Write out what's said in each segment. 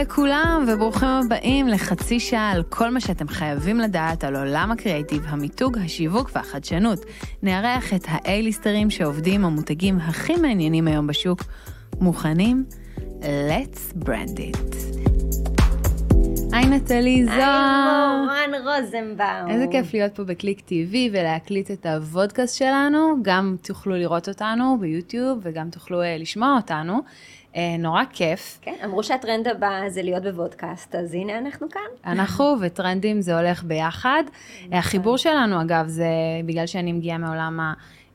לכולם וברוכים הבאים לחצי שעה על כל מה שאתם חייבים לדעת על עולם הקריאיטיב, המיתוג, השיווק והחדשנות. נארח את האייליסטרים שעובדים המותגים הכי מעניינים היום בשוק. מוכנים? Let's brand it. היי נטלי זוהר. היי מורן רוזנבאום. איזה כיף להיות פה בקליק TV ולהקליט את הוודקאסט שלנו. גם תוכלו לראות אותנו ביוטיוב וגם תוכלו uh, לשמוע אותנו. Uh, נורא כיף. כן, אמרו שהטרנד הבא זה להיות בוודקאסט, אז הנה אנחנו כאן. אנחנו וטרנדים זה הולך ביחד. נכון. החיבור שלנו, אגב, זה בגלל שאני מגיעה מעולם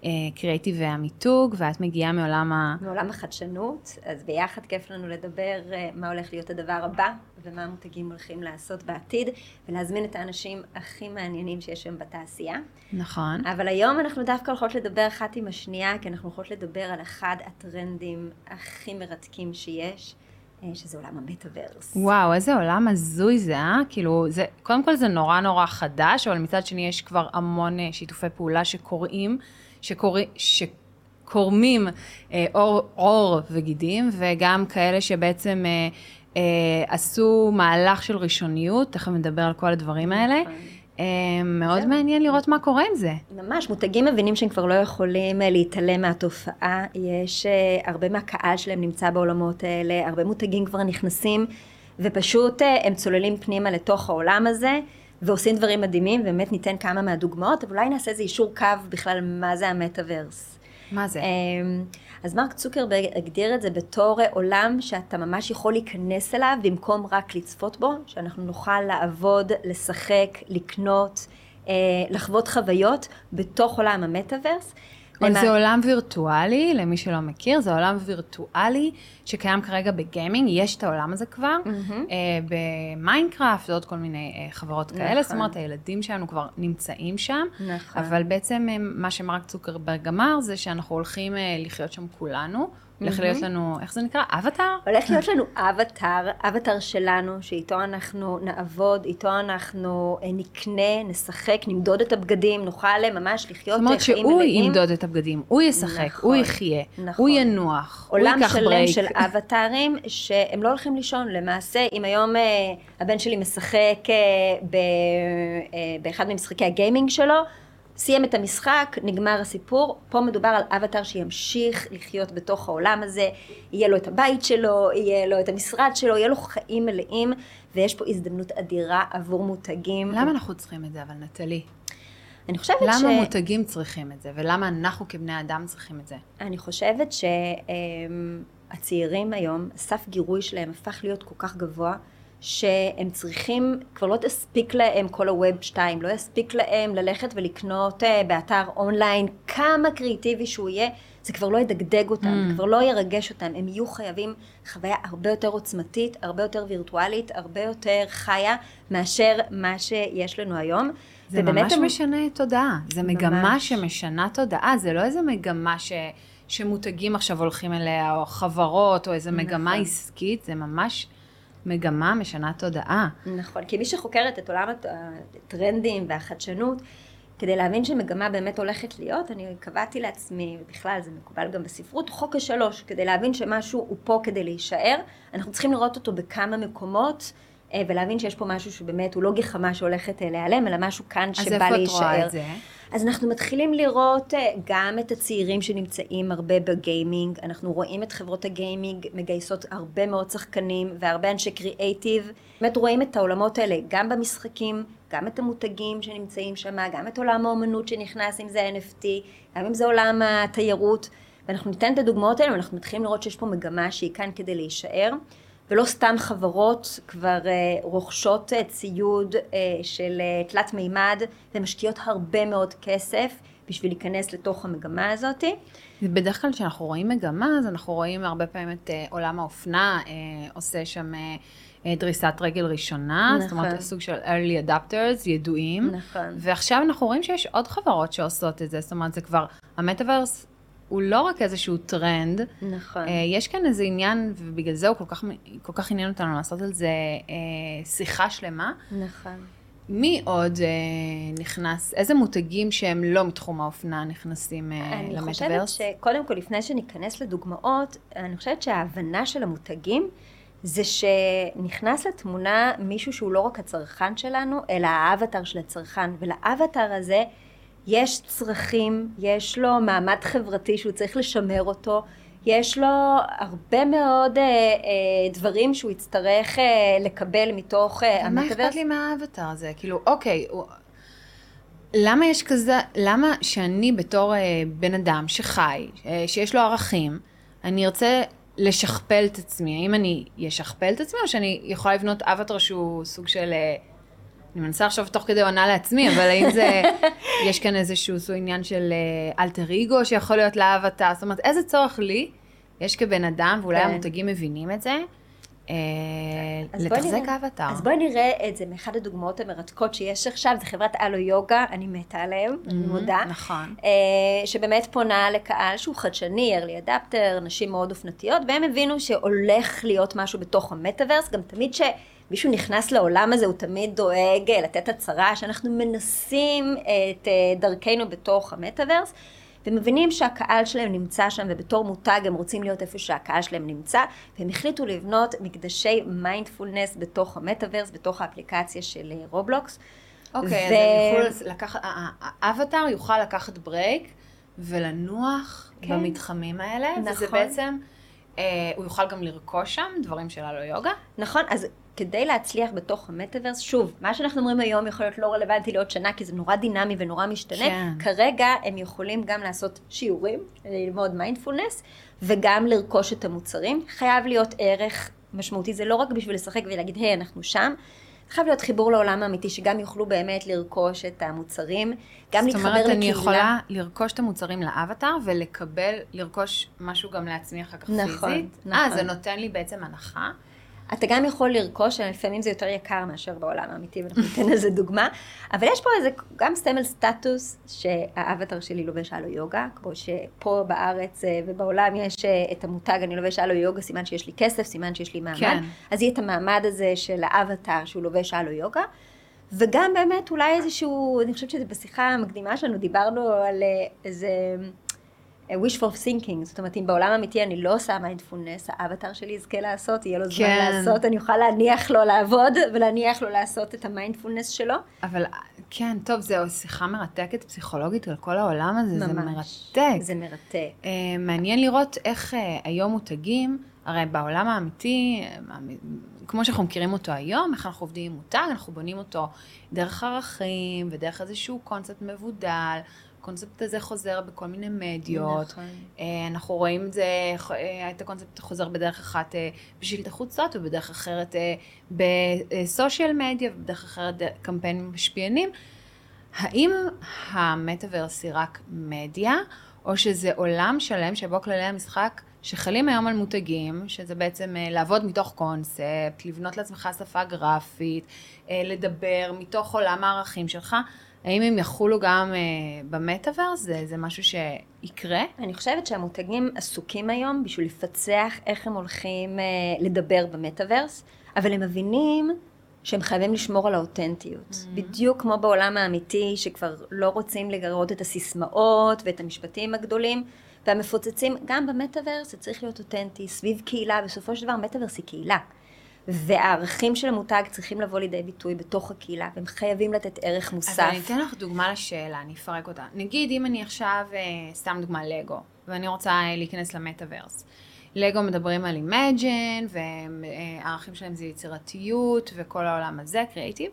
הקריאיטיב והמיתוג, ואת מגיעה מעולם ה... מעולם החדשנות, אז ביחד כיף לנו לדבר אה, מה הולך להיות הדבר הבא, ומה המותגים הולכים לעשות בעתיד, ולהזמין את האנשים הכי מעניינים שיש שם בתעשייה. נכון. אבל היום אנחנו דווקא הולכות לדבר אחת עם השנייה, כי אנחנו הולכות לדבר על אחד הטרנדים הכי מרתקים שיש. אה, שזה עולם המטאוורס. וואו, איזה עולם הזוי זה, אה? כאילו, זה, קודם כל זה נורא נורא חדש, אבל מצד שני יש כבר המון אה, שיתופי פעולה שקורים, שקור... שקורמים אה, אור, עור וגידים, וגם כאלה שבעצם אה, אה, עשו מהלך של ראשוניות, תכף נדבר על כל הדברים האלה. נכון. אה, מאוד זהו. מעניין לראות מה קורה עם זה. ממש, מותגים מבינים שהם כבר לא יכולים אה, להתעלם מהתופעה. יש אה, הרבה מהקהל שלהם נמצא בעולמות האלה, הרבה מותגים כבר נכנסים, ופשוט הם צוללים פנימה לתוך העולם הזה, ועושים דברים מדהימים, ובאמת ניתן כמה מהדוגמאות, אבל אולי נעשה איזה אישור קו בכלל מה זה המטאוורס. מה זה? אמ, אז מרק צוקרברג הגדיר את זה בתור עולם שאתה ממש יכול להיכנס אליו במקום רק לצפות בו, שאנחנו נוכל לעבוד, לשחק, לקנות, אה, לחוות חוויות בתוך עולם המטאוורס. אבל זה עולם וירטואלי, למי שלא מכיר, זה עולם וירטואלי שקיים כרגע בגיימינג, יש את העולם הזה כבר, מהמם. אה, ב Minecraft ועוד כל מיני אה, חברות כאלה, נכון. זאת אומרת, הילדים שלנו כבר נמצאים שם, נכון. אבל בעצם אה, מה שמרק צוקרברג אמר זה שאנחנו הולכים אה, לחיות שם כולנו, הולך. להיות לנו, איך זה נקרא? אבטאר? הולך להיות לנו אבטאר, אבטאר שלנו, שאיתו אנחנו נעבוד, איתו אנחנו אה, נקנה, נשחק, נמדוד את הבגדים, נוכל אה, ממש לחיות זאת אומרת אה, חיים שהוא מלאים. ימדוד את הבגדים, הוא ישחק, נכון, הוא יחיה, נכון. הוא ינוח, הוא עולם ייקח שלם break. של אבטארים שהם לא הולכים לישון. למעשה, אם היום אה, הבן שלי משחק אה, ב, אה, באחד ממשחקי הגיימינג שלו, סיים את המשחק, נגמר הסיפור. פה מדובר על אבטאר שימשיך לחיות בתוך העולם הזה, יהיה לו את הבית שלו, יהיה לו את המשרד שלו, יהיה לו חיים מלאים, ויש פה הזדמנות אדירה עבור מותגים. למה אנחנו צריכים את זה, אבל נטלי? אני חושבת למה ש... מותגים צריכים את זה, ולמה אנחנו כבני אדם צריכים את זה? אני חושבת שהצעירים היום, סף גירוי שלהם הפך להיות כל כך גבוה, שהם צריכים, כבר לא תספיק להם כל הווב 2, לא יספיק להם ללכת ולקנות אה, באתר אונליין כמה קריאיטיבי שהוא יהיה, זה כבר לא ידגדג אותם, Mm. זה כבר לא ירגש אותם, הם יהיו חייבים חוויה הרבה יותר עוצמתית, הרבה יותר וירטואלית, הרבה יותר חיה, מאשר מה שיש לנו היום. זה ממש הם- משנה תודעה, זה מגמה ממש. שמשנה תודעה, זה לא איזה מגמה ש... שמותגים עכשיו הולכים אליה, או חברות, או איזה מגמה נכון. עסקית, זה ממש מגמה משנה תודעה. נכון, כי מי שחוקרת את עולם הט- הטרנדים והחדשנות, כדי להבין שמגמה באמת הולכת להיות, אני קבעתי לעצמי, ובכלל זה מקובל גם בספרות, חוק השלוש, כדי להבין שמשהו הוא פה כדי להישאר, אנחנו צריכים לראות אותו בכמה מקומות, אה, ולהבין שיש פה משהו שבאמת הוא לא גחמה שהולכת אה, להיעלם, אלא משהו כאן אז שבא איפה את להישאר. רואה את זה? אז אנחנו מתחילים לראות אה, גם את הצעירים שנמצאים הרבה בגיימינג, אנחנו רואים את חברות הגיימינג מגייסות הרבה מאוד שחקנים והרבה אנשי קריאייטיב, באמת רואים את העולמות האלה גם במשחקים, גם את המותגים שנמצאים שם, גם את עולם האומנות שנכנס, אם זה NFT, גם אם זה עולם התיירות, ואנחנו ניתן את הדוגמאות האלה ואנחנו מתחילים לראות שיש פה מגמה שהיא כאן כדי להישאר. ולא סתם חברות כבר אה, רוכשות אה, ציוד אה, של תלת מימד ומשקיעות הרבה מאוד כסף בשביל להיכנס לתוך המגמה הזאת. בדרך כלל כשאנחנו רואים מגמה, אז אנחנו רואים הרבה פעמים את עולם האופנה עושה שם דריסת רגל ראשונה, זאת אומרת, נכון. סוג של early adapters ידועים. נכון. ועכשיו אנחנו רואים שיש עוד חברות שעושות את זה, זאת אומרת, זה כבר, המטאוורס הוא לא רק איזשהו טרנד, נכון. אה, יש כאן איזה עניין, ובגלל זה הוא כל כך, כל כך עניין אותנו לעשות על זה אה, שיחה שלמה. נכון. מי עוד אה, נכנס, איזה מותגים שהם לא מתחום האופנה נכנסים אה, אני למטאוורס? חושבת שקודם כל, לפני שניכנס לדוגמאות, אני חושבת שההבנה של המותגים זה שנכנס לתמונה מישהו שהוא לא רק הצרכן שלנו, אלא האבטר של הצרכן. ולאבטר הזה יש צרכים, יש לו מעמד חברתי שהוא צריך לשמר אותו, יש לו הרבה מאוד אה, אה, דברים שהוא יצטרך אה, לקבל מתוך אה, מה אכפת לי מהאבטר הזה? כאילו, אוקיי, הוא... למה יש כזה, למה שאני בתור אה, בן אדם שחי, אה, שיש לו ערכים, אני ארצה לשכפל את עצמי? האם אני אשכפל את עצמי, או שאני יכולה לבנות אבטר שהוא סוג של... אה, אני מנסה עכשיו תוך כדי עונה לעצמי, אבל האם זה, יש כאן איזשהו עניין של אה, אלטר אגו שיכול להיות לאבטר? זאת אומרת, איזה צורך לי יש כבן אדם, ואולי כן. המותגים מבינים את זה, אה, לתחזק נראה- אבטר. אז בואי נראה את זה מאחד הדוגמאות המרתקות שיש עכשיו, זה חברת אלו יוגה, אני מתה עליהם, אני מהמם, מודה. נכון. אה, שבאמת פונה לקהל שהוא חדשני, early adapter, נשים מאוד אופנתיות, והם הבינו שהולך להיות משהו בתוך המטאוורס, גם תמיד שמישהו נכנס לעולם הזה, הוא תמיד דואג אה, לתת הצהרה שאנחנו מנסים את אה, דרכנו בתוך המטאוורס. ומבינים שהקהל שלהם נמצא שם, ובתור מותג הם רוצים להיות איפה שהקהל שלהם נמצא, והם החליטו לבנות מקדשי מיינדפולנס בתוך המטאוורס, בתוך האפליקציה של אה, Roblox. אוקיי, אז הם יוכלו לקחת, האבטר יוכל לקחת break ולנוח כן. במתחמים האלה, וזה נכון. בעצם, אה, הוא יוכל גם לרכוש שם דברים של אלו יוגה. נכון, אז כדי להצליח בתוך המטאוורס, שוב, מה שאנחנו אומרים היום יכול להיות לא רלוונטי לעוד שנה, כי זה נורא דינמי ונורא משתנה. כן. כרגע הם יכולים גם לעשות שיעורים, ללמוד מיינדפולנס, וגם לרכוש את המוצרים. חייב להיות ערך משמעותי, זה לא רק בשביל לשחק ולהגיד, היי, אנחנו שם. חייב להיות חיבור לעולם האמיתי, שגם יוכלו באמת לרכוש את המוצרים, גם זאת להתחבר אומרת, לקהילה. אני יכולה לרכוש את המוצרים לאבטר ולקבל, לרכוש משהו גם לעצמי אחר כך נכון, פיזית. נכון. אה, זה נותן לי בעצם הנחה. אתה גם יכול לרכוש, לפעמים זה יותר יקר מאשר בעולם האמיתי, ואנחנו ניתן לזה דוגמה, אבל יש פה איזה גם סמל סטטוס שהאבטר שלי לובש אלו יוגה, כמו שפה בארץ אה, ובעולם יש אה, את המותג אני לובש אלו יוגה, סימן שיש לי כסף, סימן שיש לי מעמד, כן. אז יהיה את המעמד הזה של האבטר שהוא לובש אלו יוגה. וגם באמת אולי איזשהו, אני חושבת שזה בשיחה המקדימה שלנו, דיברנו על אה, איזה wishful thinking, זאת אומרת, אם בעולם האמיתי אני לא עושה מיינדפולנס, האבטר שלי יזכה לעשות, יהיה לו זמן כן. לעשות, אני אוכל להניח לו לעבוד ולהניח לו לעשות את המיינדפולנס שלו. אבל כן, טוב, זו שיחה מרתקת פסיכולוגית על כל העולם הזה, זה ממש. מרתק. זה מרתק. אה, מעניין לראות איך אה, היום מותגים, הרי בעולם האמיתי, אה, מאמי- כמו שאנחנו מכירים אותו היום, איך אנחנו עובדים עם מותג, אנחנו בונים אותו דרך ערכים ודרך איזשהו קונספט מבודל. הקונספט הזה חוזר בכל מיני מדיות. נכון. אה, אנחנו רואים את זה, אה, את הקונספט חוזר בדרך אחת אה, בשלטי חוצות ובדרך אחרת בסושיאל מדיה ובדרך אחרת קמפיינים משפיענים. האם המטאוורס היא רק מדיה, או שזה עולם שלם שבו כללי המשחק שחלים היום על מותגים, שזה בעצם לעבוד מתוך קונספט, לבנות לעצמך שפה גרפית, לדבר מתוך עולם הערכים שלך, האם הם יחולו גם אה, במטאוורס? זה, זה משהו שיקרה? אני חושבת שהמותגים עסוקים היום בשביל לפצח איך הם הולכים אה, לדבר במטאוורס, אבל הם מבינים שהם חייבים לשמור על האותנטיות. Mm-hmm. בדיוק כמו בעולם האמיתי, שכבר לא רוצים לגרות את הסיסמאות ואת המשפטים הגדולים והמפוצצים, גם במטאוורס זה צריך להיות אותנטי, סביב קהילה, בסופו של דבר מטאוורס היא קהילה. והערכים של המותג צריכים לבוא לידי ביטוי בתוך הקהילה, והם חייבים לתת ערך מוסף. אז אני אתן לך דוגמה לשאלה, אני אפרק אותה. נגיד אם אני עכשיו, אה, סתם דוגמה, לגו, ואני רוצה אה, להיכנס למטאוורס. לגו מדברים על imagine, והערכים שלהם זה יצירתיות, וכל העולם הזה, קריאיטיב.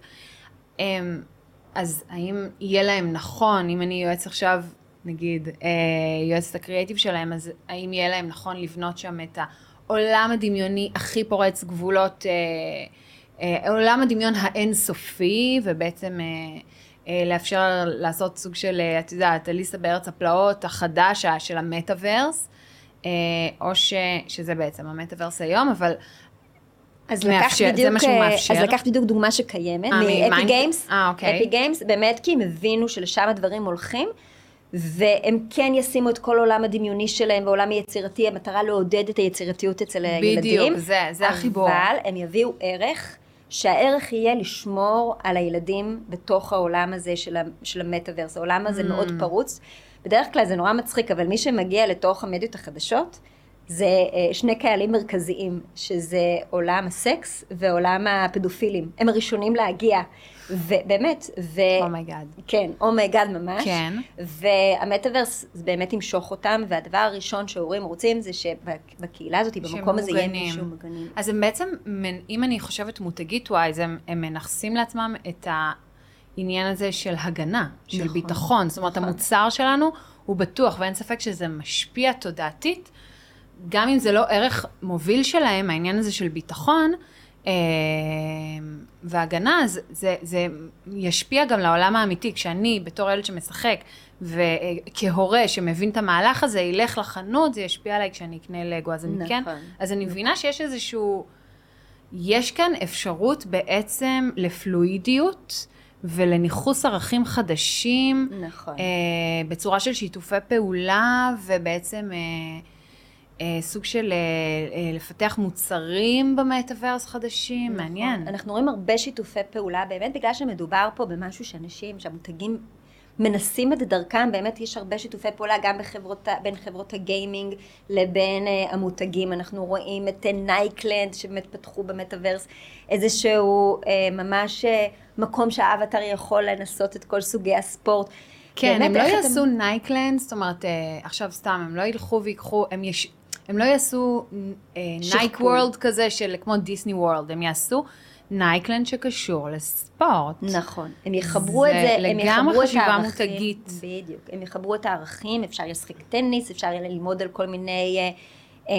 אמ, אז האם יהיה להם נכון, אם אני יועץ עכשיו, נגיד, אה, יועצת הקריאיטיב שלהם, אז האם יהיה להם נכון לבנות שם את העולם הדמיוני הכי פורץ גבולות, אה, אה, עולם הדמיון האינסופי, ובעצם אה, אה, לאפשר לעשות סוג של, את יודעת, אליסה בארץ הפלאות החדש של המטאוורס, אה, או ש, שזה בעצם המטאוורס היום, אבל אז מאפשר, לקחת זה בדיוק, מה שהוא מאפשר? אז לקחת בדיוק דוגמה שקיימת, מאפיק גיימס. אוקיי. אפיק גיימס, באמת כי הם הבינו שלשם הדברים הולכים, והם כן ישימו את כל העולם הדמיוני שלהם ועולם היצירתי, המטרה לעודד את היצירתיות אצל הילדים. בדיוק, זה, זה החיבור. אבל הם יביאו ערך, שהערך יהיה לשמור על הילדים בתוך העולם הזה של, ה- של המטאוורס. העולם הזה Mm. מאוד פרוץ. בדרך כלל זה נורא מצחיק, אבל מי שמגיע לתוך המדיות החדשות, זה אה, שני קהלים מרכזיים, שזה עולם הסקס ועולם הפדופילים. הם הראשונים להגיע. ובאמת, ו... Oh my God. כן, oh my God ממש. כן. והמטאוורס זה באמת ימשוך אותם, והדבר הראשון שההורים רוצים זה שבקהילה הזאת, במקום הזה, יהיה מישהו מוגנים. אז הם בעצם, אם אני חושבת מותגית ווייז, הם, הם מנכסים לעצמם את העניין הזה של הגנה, של נכון, ביטחון. זאת אומרת, נכון. המוצר שלנו הוא בטוח, ואין ספק שזה משפיע תודעתית, גם אם זה לא ערך מוביל שלהם, העניין הזה של ביטחון. אה, והגנה, זה, זה, זה ישפיע גם לעולם האמיתי. כשאני, בתור ילד שמשחק, וכהורה שמבין את המהלך הזה, ילך לחנות, זה ישפיע עליי כשאני אקנה לגו. אז אני נכון, כן, אז אני מבינה שיש איזשהו, יש כאן אפשרות בעצם לפלואידיות ולניכוס ערכים חדשים, נכון. אה, בצורה של שיתופי פעולה, ובעצם... אה, סוג של אה, אה, לפתח מוצרים במטאוורס חדשים, נכון. מעניין. אנחנו רואים הרבה שיתופי פעולה, באמת בגלל שמדובר פה במשהו שאנשים, שהמותגים מנסים את דרכם, באמת יש הרבה שיתופי פעולה גם בחברות, בין חברות הגיימינג לבין אה, המותגים. אנחנו רואים את נייקלנד שבאמת פתחו במטאוורס איזשהו אה, ממש אה, מקום שהאבטר יכול לנסות את כל סוגי הספורט. כן, באמת, הם לא איך אתם- יעשו נייקלנד, זאת אומרת, אה, עכשיו סתם, הם לא ילכו ויקחו, הם, יש, הם לא יעשו. נייק וורלד כזה של כמו דיסני וורלד, הם יעשו נייקלנד שקשור לספורט. נכון, הם יחברו זה את זה, הם יחברו את הערכים. מותגית. בדיוק, הם יחברו את הערכים, אפשר לשחק טניס, אפשר יהיה ללמוד על כל מיני אה, אה,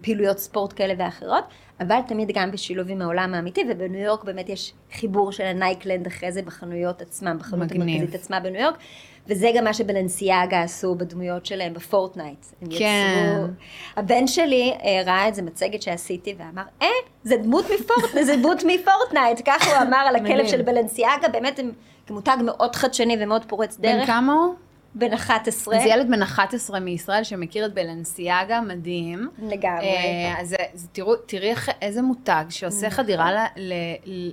פעילויות ספורט כאלה ואחרות, אבל תמיד גם בשילוב עם העולם האמיתי, ובניו יורק באמת יש חיבור של הנייקלנד אחרי זה בחנויות עצמם, בחנות מגניב. המרכזית עצמה בניו יורק. וזה גם מה שבלנסיאגה עשו בדמויות שלהם בפורטנייט. הם כן. יצרו... הבן שלי אה, ראה איזה מצגת שעשיתי ואמר, אה, זה דמות מפורטנייט, זה דמות מפורטנייט. ככה הוא אמר על הכלב. של בלנסיאגה, באמת הם כמותג מאוד חדשני ומאוד פורץ בן דרך. כמה הוא? בן 11. זה ילד בן 11 מישראל שמכיר את בלנסיאגה, מדהים. לגמרי. אה, אז, אז תראו, תראי איזה מותג שעושה נכון. חדירה ל... ל, ל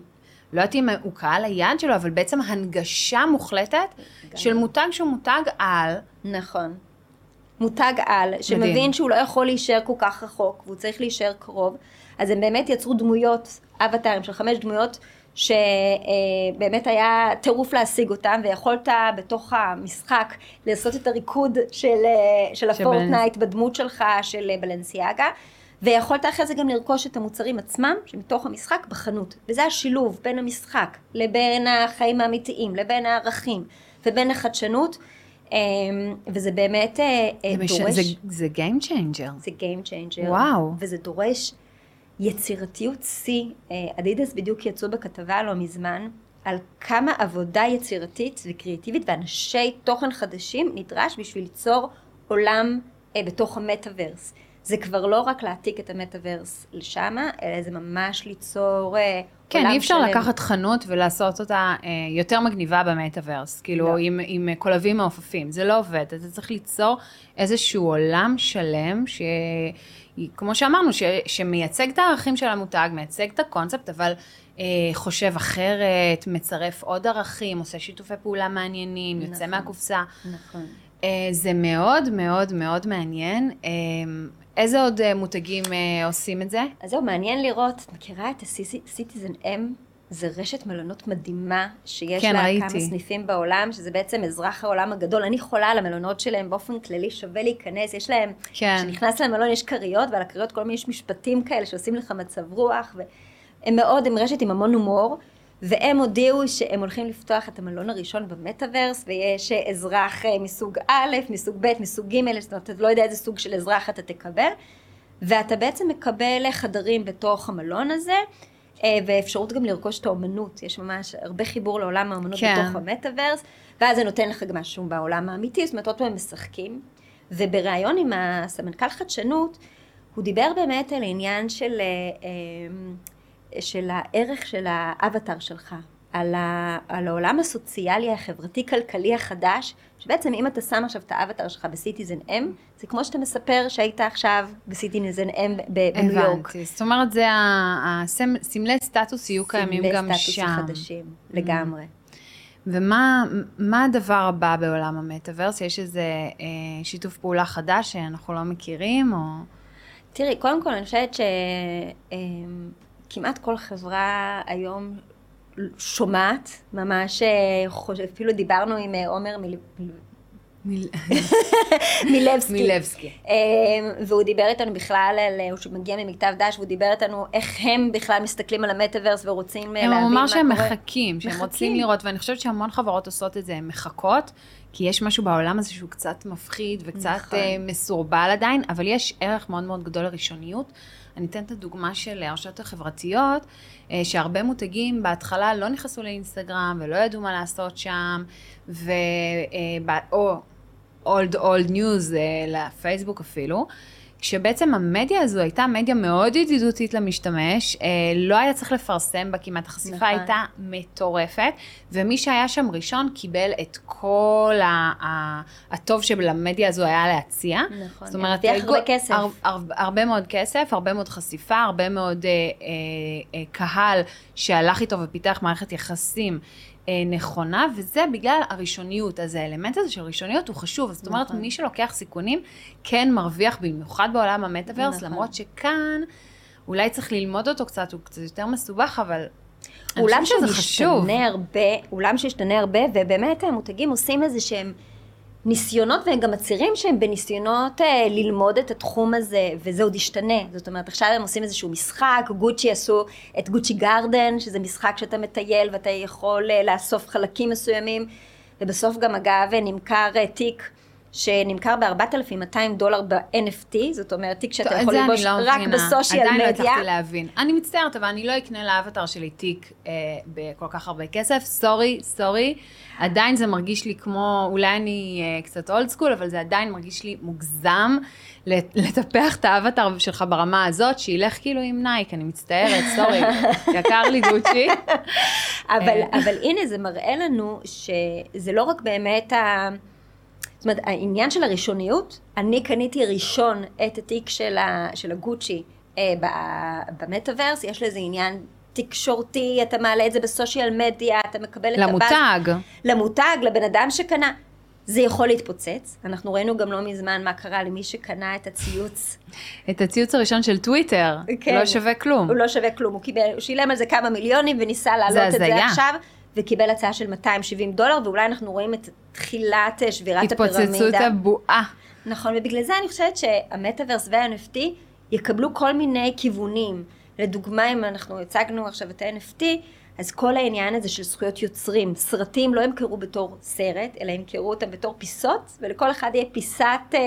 לא יודעת אם הוא קהל היעד שלו, אבל בעצם הנגשה מוחלטת של מותג שהוא מותג על. נכון. מותג על, שמבין מדהים. שהוא לא יכול להישאר כל כך רחוק, והוא צריך להישאר קרוב, אז הם באמת יצרו דמויות, אבטרים של חמש דמויות, שבאמת היה טירוף להשיג אותם, ויכולת בתוך המשחק לעשות את הריקוד של, אה, של הפורטנייט בדמות שלך, של אה, בלנסיאגה. ויכולת אחרי זה גם לרכוש את המוצרים עצמם, שמתוך המשחק בחנות. וזה השילוב בין המשחק, לבין החיים האמיתיים, לבין הערכים, ובין החדשנות. אמ, וזה באמת אה, אה, זה, מש... דורש, זה, זה Game Changer. זה Game Changer. וואו. וזה דורש יצירתיות שיא. אה, אדידס בדיוק יצאו בכתבה לא מזמן, על כמה עבודה יצירתית וקריאטיבית ואנשי תוכן חדשים נדרש בשביל ליצור עולם אה, בתוך המטאוורס. זה כבר לא רק להעתיק את המטאוורס לשמה, אלא זה ממש ליצור אה, כן, עולם אי אפשר שלם. לקחת חנות ולעשות אותה אה, יותר מגניבה במטאוורס, כאילו לא. עם, עם קולבים מעופפים, זה לא עובד, אתה צריך ליצור איזשהו עולם שלם, ש... כמו שאמרנו, ש... שמייצג את הערכים של המותג, מייצג את הקונספט, אבל אה, חושב אחרת, מצרף עוד ערכים, עושה שיתופי פעולה מעניינים, יוצא נכון. מהקופסה. נכון. אה, זה מאוד מאוד מאוד מעניין. אה, איזה עוד אה, מותגים אה, עושים את זה? אז זהו, מעניין לראות, את מכירה את הסיטיזן M? זה רשת מלונות מדהימה, שיש כן, לה ראיתי. כמה סניפים בעולם, שזה בעצם אזרח העולם הגדול. אני חולה על המלונות שלהם באופן כללי, שווה להיכנס, יש להם, כן. כשנכנס למלון יש כריות, ועל הכריות כל מיני יש משפטים כאלה שעושים לך מצב רוח, והם מאוד, הם רשת עם המון הומור, והם הודיעו שהם הולכים לפתוח את המלון הראשון במטאוורס, ויש אה, אזרח אה, מסוג א', מסוג ב', מסוג ג', זאת אומרת, אתה לא יודע איזה סוג של אזרח אתה תקבל, ואתה בעצם מקבל חדרים בתוך המלון הזה, אה, ואפשרות גם לרכוש את האומנות, יש ממש הרבה חיבור לעולם האומנות כן. בתוך המטאוורס, ואז זה נותן לך גם משהו בעולם האמיתי, זאת אומרת, עוד פעם משחקים. ובריאיון עם הסמנכ"ל חדשנות, הוא דיבר באמת על העניין של, אה, אה, של הערך של האבטר שלך, על, ה, על העולם הסוציאלי, החברתי-כלכלי החדש, שבעצם אם אתה שם עכשיו את האבטר שלך בסיטיזן M, זה כמו שאתה מספר שהיית עכשיו בסיטיזן ב- בניו יורק. הבנתי. זאת אומרת, זה ה- הסמ- סמלי סטטוס יהיו קיימים סמלי גם סטטוס שם. Mm. החדשים, לגמרי. ומה מה הדבר הבא בעולם המטאוורס? יש איזה אה, שיתוף פעולה חדש שאנחנו לא מכירים, או... תראי, קודם כל אני חושבת שכמעט כל חברה היום שומעת, ממש, אה, חושב- אפילו דיברנו עם אה, עומר מיל- מילבסקי. מילבסקי. אה, והוא דיבר איתנו בכלל על, שהוא מגיע ממכתב דש, והוא דיבר איתנו איך הם בכלל מסתכלים על המטאוורס ורוצים הם להבין מה אמר קורה. שהם מחכים, שהם מחכים. רוצים לראות, ואני חושבת שהמון חברות עושות את זה, הן מחכות, כי יש משהו בעולם הזה שהוא קצת מפחיד וקצת נכון. מסורבל עדיין, אבל יש ערך מאוד מאוד גדול לראשוניות. אני אתן את הדוגמה של הרשתות החברתיות, אה, שהרבה מותגים בהתחלה לא נכנסו לאינסטגרם ולא ידעו מה לעשות שם, ו... אה, או אולד אולד ניוז לפייסבוק אפילו. כשבעצם המדיה הזו הייתה מדיה מאוד ידידותית למשתמש, אה, לא היה צריך לפרסם בה כמעט, החשיפה נכון. הייתה מטורפת, ומי שהיה שם ראשון קיבל את כל ה- ה- הטוב שלמדיה הזו היה להציע. נכון, זאת אומרת, הרוויח הרבה הר- כסף. הר- הר- הרבה מאוד כסף, הרבה מאוד חשיפה, הרבה מאוד אה, אה, אה, קהל שהלך איתו ופיתח מערכת יחסים. אה, נכונה, וזה בגלל הראשוניות. אז האלמנט הזה של ראשוניות הוא חשוב. זאת אומרת, נכון. מי שלוקח סיכונים כן מרוויח, במיוחד בעולם המטאוורס, נכון. למרות שכאן אולי צריך ללמוד אותו קצת, הוא קצת יותר מסובך, אבל חושבת שזה חשוב. הרבה, עולם שהשתנה הרבה, ובאמת המותגים עושים איזה שהם ניסיונות, והם גם מצהירים שהם בניסיונות אה, ללמוד את התחום הזה, וזה עוד ישתנה. זאת אומרת, עכשיו הם עושים איזשהו משחק, גוצ'י עשו את גוצ'י גארדן, שזה משחק שאתה מטייל ואתה יכול אה, לאסוף חלקים מסוימים, ובסוף גם אגב נמכר אה, תיק. שנמכר ב-4,200 דולר ב-NFT, זאת אומרת תיק שאתה יכול ללבוש לא רק מבינה. ב social עדיין לא מדיה. הצלחתי להבין. אני מצטערת, אבל אני לא אקנה לאבטר שלי תיק אה, בכל כך הרבה כסף. sorry, sorry. עדיין זה מרגיש לי כמו, אולי אני אה, קצת old school, אבל זה עדיין מרגיש לי מוגזם לט- לטפח את האבטר שלך ברמה הזאת, שילך כאילו עם נייק, אני מצטערת, sorry. יקר לי גוצ'י. אבל, אה. אבל הנה זה מראה לנו שזה לא רק באמת ה... אומרת, העניין של הראשוניות, אני קניתי ראשון את התיק של, ה, של הגוצ'י אה, במטאוורס, יש לזה עניין תקשורתי, אתה מעלה את זה ב social media, אתה מקבל את הבאז. למותג. למותג, לבן אדם שקנה. זה יכול להתפוצץ. אנחנו ראינו גם לא מזמן מה קרה למי שקנה את הציוץ. את הציוץ הראשון של טוויטר. כן. לא שווה כלום. הוא לא שווה כלום, הוא, קיבל, הוא שילם על זה כמה מיליונים וניסה להעלות את זה הזיה. עכשיו, וקיבל הצעה של 270 דולר, ואולי אנחנו רואים את תחילת אה, שבירת התפוצצות הפירמידה. הבועה. נכון, ובגלל זה אני חושבת שהמטאוורס וה-NFT יקבלו כל מיני כיוונים. לדוגמה, אם אנחנו הצגנו עכשיו את ה-NFT, אז כל העניין הזה של זכויות יוצרים, סרטים לא ימכרו בתור סרט, אלא ימכרו אותם בתור פיסות, ולכל אחד יהיה פיסת אה,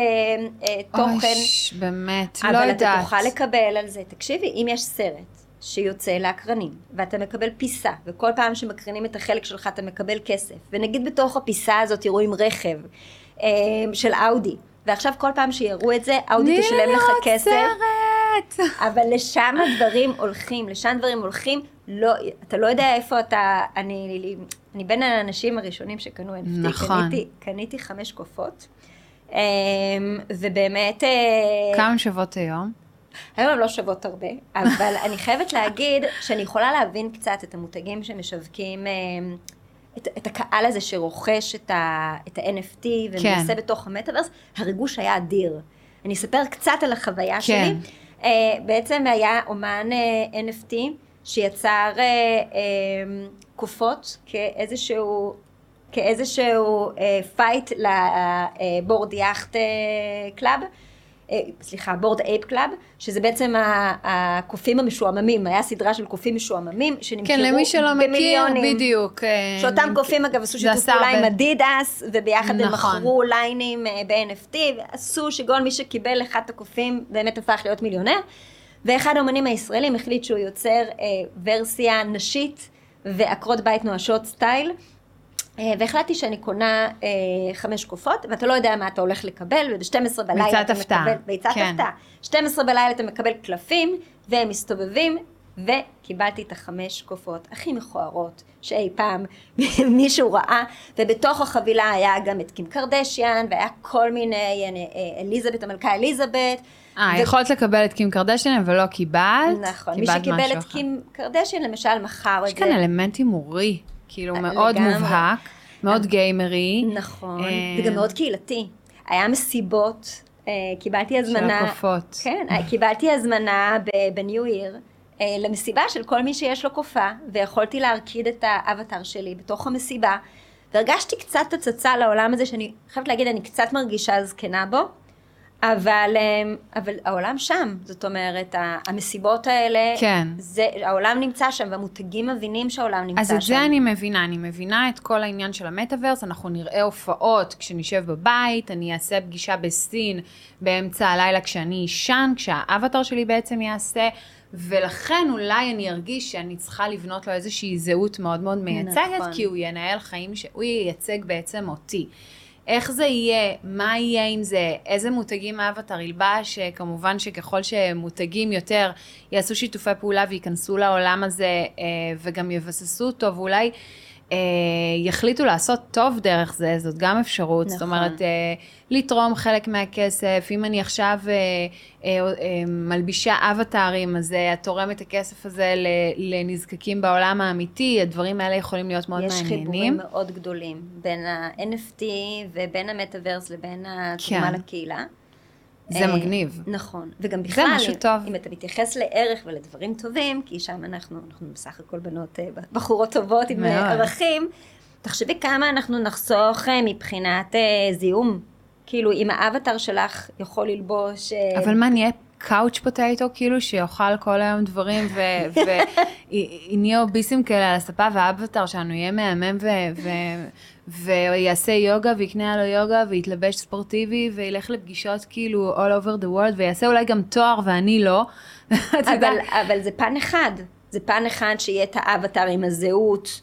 אה, תוכן. אוי, באמת, לא אבל יודעת. אתה תוכל לקבל על זה, תקשיבי, אם יש סרט שיוצא לאקרנים, ואתה מקבל פיסה, וכל פעם שמקרינים את החלק שלך אתה מקבל כסף, ונגיד בתוך הפיסה הזאת רואים רכב אה, של אאודי, ועכשיו כל פעם שיראו את זה, אאודי תשלם לך כסף. אבל לשם הדברים הולכים, לשם דברים הולכים, לא, אתה לא יודע איפה אתה, אני, אני בין האנשים הראשונים שקנו NFT, נכון. קניתי, קניתי חמש קופות, אה, ובאמת... אה, כמה שוות היום? היום הן לא שוות הרבה, אבל אני חייבת להגיד שאני יכולה להבין קצת את המותגים שמשווקים, אה, את, את הקהל הזה שרוכש את, ה, את ה-NFT ומנסה כן. בתוך המטאוורס, הריגוש היה אדיר. אני אספר קצת על החוויה כן. שלי. אה, בעצם היה אומן אה, NFT שיצר אה, אה, קופות כאיזשהו... כאיזשהו אה, fight ל Bored Yacht אה, Club, סליחה, Bored Ape Club, שזה בעצם הקופים המשועממים, היה סדרה של קופים משועממים שנמכרו כן, למי שלא מכיר, במיליונים. בדיוק. אה, שאותם נמכ- קופים אגב עשו שיתוף פעולה עם. אדידס, וביחד הם נכון. מכרו ליינים אה, ב-NFT, ועשו שכל מי שקיבל אחד הקופים באמת הפך להיות מיליונר. ואחד האומנים הישראלים החליט שהוא יוצר אה, ורסיה נשית ועקרות בית נואשות סטייל. אה, והחלטתי שאני קונה אה, חמש קופות, ואתה לא יודע מה אתה הולך לקבל, וב-12 בלילה ביצת אתה הפתעה, מקבל, ביצת כן. הפתעה. 12 בלילה אתה מקבל קלפים, והם מסתובבים, וקיבלתי את החמש קופות הכי מכוערות שאי פעם מישהו ראה, ובתוך החבילה היה גם את קים קרדשיאן, והיה כל מיני, אה, אליזבת, המלכה אליזבת. אה, ו- יכולת לקבל את קים קרדשן ולא קיבלת? נכון, מי קיבלת שקיבל משהו את. קים קרדשיאן למשל מכר יש את זה. כאן אלמנט הימורי, כאילו מאוד לגמרי. מובהק, מאוד גיימרי. נכון, אה, וגם מאוד קהילתי. היה מסיבות, אה, אה, קיבלתי הזמנה, של הקופות. כן, אה, קיבלתי הזמנה בניו עיר אה, למסיבה של כל מי שיש לו קופה, ויכולתי להרקיד את האבטר שלי בתוך המסיבה, והרגשתי קצת הצצה לעולם הזה, שאני חייבת להגיד, אני קצת מרגישה זקנה בו, אבל, אה, אבל העולם שם, זאת אומרת, המסיבות האלה, כן. זה, העולם נמצא שם, והמותגים מבינים שהעולם נמצא אז שם. את זה אני מבינה, אני מבינה את כל העניין של המטאוורס, אנחנו נראה הופעות כשנשב בבית, אני אעשה פגישה בסין באמצע הלילה כשאני אשן, כשהאבטר שלי בעצם יעשה, ולכן אולי אני ארגיש שאני צריכה לבנות לו איזושהי זהות מאוד מאוד מייצגת, נכון. כי הוא ינהל חיים, ש... הוא ייצג בעצם אותי. איך זה יהיה, מה יהיה עם זה, איזה מותגים האבטר ילבש, כמובן שככל שמותגים יותר יעשו שיתופי פעולה וייכנסו לעולם הזה אה, וגם יבססו אותו ואולי יחליטו לעשות טוב דרך זה, זאת גם אפשרות, זאת נכון. אומרת, אה, לתרום חלק מהכסף, אם אני עכשיו אה, אה, אה, מלבישה אבטרים, אז אה, את תורמת את הכסף הזה לנזקקים בעולם האמיתי, הדברים האלה יכולים להיות מאוד יש מעניינים. חיבורים מאוד גדולים בין ה-NFT ובין המטאוורס לבין התרומה כן. לקהילה. זה אה, מגניב. נכון, וגם בכלל, משהו טוב. אם אתה מתייחס לערך ולדברים טובים, כי שם אנחנו, אנחנו בסך הכל בנות, אה, בחורות טובות עם אה, מאוד. ערכים, תחשבי כמה אנחנו נחסוך מבחינת זיהום. כאילו, אם האבטר שלך יכול ללבוש... אבל מה, נהיה קאוץ' פוטטו, כאילו, שיאכל כל היום דברים, ונהיה אוביסים כאלה על הספה, והאבטר שלנו יהיה מהמם, ו- ו- ויעשה יוגה, ויקנה לו יוגה, ויתלבש ספורטיבי, וילך לפגישות כאילו all over the world, ויעשה אולי גם תואר, ואני לא. אבל, אבל זה פן אחד. זה פן אחד שיהיה את האבטר עם הזהות.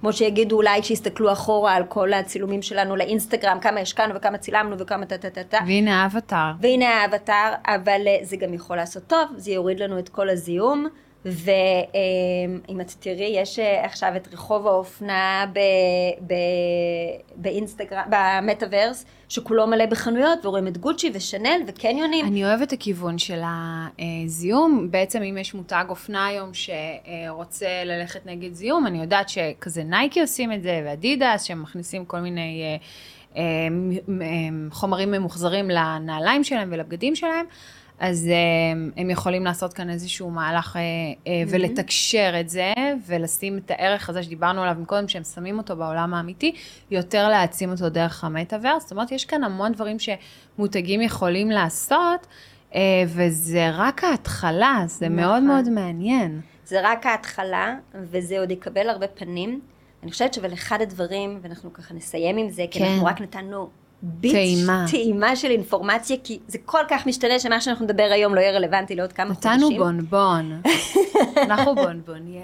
כמו שיגידו אולי כשיסתכלו אחורה על כל הצילומים שלנו לאינסטגרם, כמה השקענו וכמה צילמנו וכמה טה טה טה טה. והנה האבטר. והנה האבטר, אבל אה, זה גם יכול לעשות טוב, זה יוריד לנו את כל הזיהום. ואם את תראי, יש אה, עכשיו את רחוב האופנה ב, ב, באינסטגרם, במטאוורס, שכולו מלא בחנויות, ורואים את גוצ'י ושנל וקניונים. אני אוהבת את הכיוון של הזיהום. בעצם אם יש מותג אופנה היום שרוצה ללכת נגד זיהום, אני יודעת שכזה נייקי עושים את זה, ואדידס, שהם מכניסים כל מיני אה, אה, חומרים ממוחזרים לנעליים שלהם ולבגדים שלהם. אז אה, הם יכולים לעשות כאן איזשהו מהלך אה, אה, ולתקשר את זה, ולשים את הערך הזה שדיברנו עליו מקודם, שהם שמים אותו בעולם האמיתי, יותר להעצים אותו דרך המטאוורס. זאת אומרת, יש כאן המון דברים שמותגים יכולים לעשות, וזה רק ההתחלה, זה נכון. מאוד מאוד מעניין. זה רק ההתחלה, וזה עוד יקבל הרבה פנים. אני חושבת אבל אחד הדברים, ואנחנו ככה נסיים עם זה, כי כן. אנחנו רק נתנו ביט, טעימה. טעימה של אינפורמציה, כי זה כל כך משתנה שמה שאנחנו נדבר היום לא יהיה רלוונטי לעוד כמה חודשים. נתנו בונבון. אנחנו בונבון,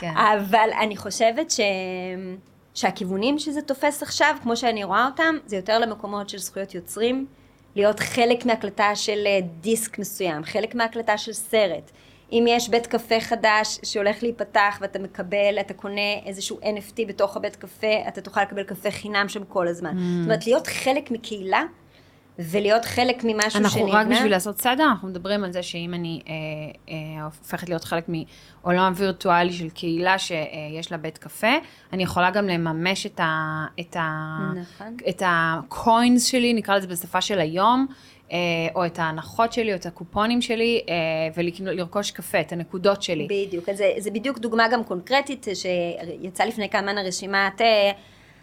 כן. אבל אני חושבת ש... שהכיוונים שזה תופס עכשיו, כמו שאני רואה אותם, זה יותר למקומות של זכויות יוצרים, להיות חלק מהקלטה של אה, דיסק מסוים, חלק מהקלטה של סרט. אם יש בית קפה חדש שהולך להיפתח ואתה מקבל, אתה קונה איזשהו NFT בתוך הבית קפה, אתה תוכל לקבל קפה חינם שם כל הזמן. זאת אומרת, להיות חלק מקהילה ולהיות חלק ממשהו אנחנו שנבנה. רק בשביל לעשות סדר, אנחנו מדברים על זה שאם אני אה, אה, הופכת להיות חלק מעולם וירטואלי של קהילה שיש לה בית קפה, אני יכולה גם לממש את, ה, את, ה, נכון. את הקוינס שלי, נקרא לזה בשפה של היום, או את ההנחות שלי, או את הקופונים שלי, אה, ולרכוש קפה, את הנקודות שלי. בדיוק, אז זה, זה בדיוק דוגמה גם קונקרטית שיצא לפני כמה זמן הרשימת אה,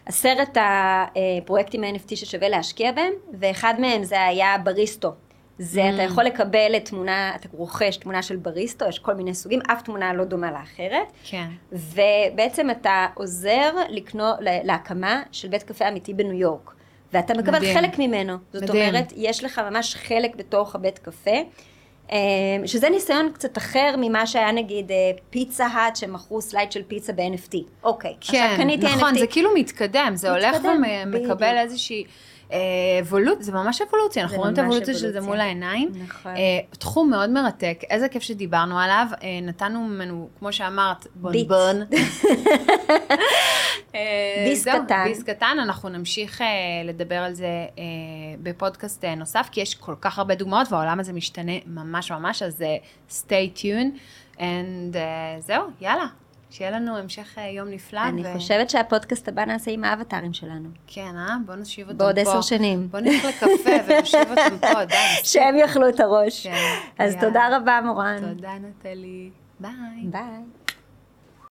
עשרת הפרויקטים ה-NFT ששווה להשקיע בהם, ואחד מהם זה היה בריסטו. זה Mm. אתה יכול לקבל תמונה, אתה רוכש תמונה של בריסטו, יש כל מיני סוגים, אף תמונה לא דומה לאחרת, כן. ובעצם אתה עוזר לקנות, לה- להקמה של בית קפה אמיתי בניו יורק. ואתה מקבל מדהים. חלק ממנו. זאת מדהים. אומרת, יש לך ממש חלק בתוך הבית קפה. אה, שזה ניסיון קצת אחר ממה שהיה נגיד אה, פיצה האט שמכרו slice של פיצה ב-NFT. אוקיי, עכשיו כן, קניתי נכון, NFT. זה כאילו מתקדם, זה הולך מתקדם, ומקבל בדיוק. איזושהי אבולוציה, זה ממש אבולוציה, אנחנו רואים את האבולוציה של זה. מול העיניים. נכון. אה, תחום מאוד מרתק, איזה כיף שדיברנו עליו, אה, נתנו ממנו, כמו שאמרת, בונבון. אה, ביס קטן. ביס קטן, אנחנו נמשיך לדבר על זה בפודקאסט נוסף, כי יש כל כך הרבה דוגמאות והעולם הזה משתנה ממש ממש, אז stay tuned, and אה, זהו, יאללה. שיהיה לנו המשך אה, יום נפלא. אני חושבת שהפודקאסט הבא נעשה עם האבטרים שלנו. כן, אה? בוא נושיב אותם פה. בעוד עשר שנים. בוא נלך לקפה ונושיב אותם פה, די. שהם יאכלו את הראש. כן, אז. תודה רבה, מורן. תודה, נטלי. ביי. ביי.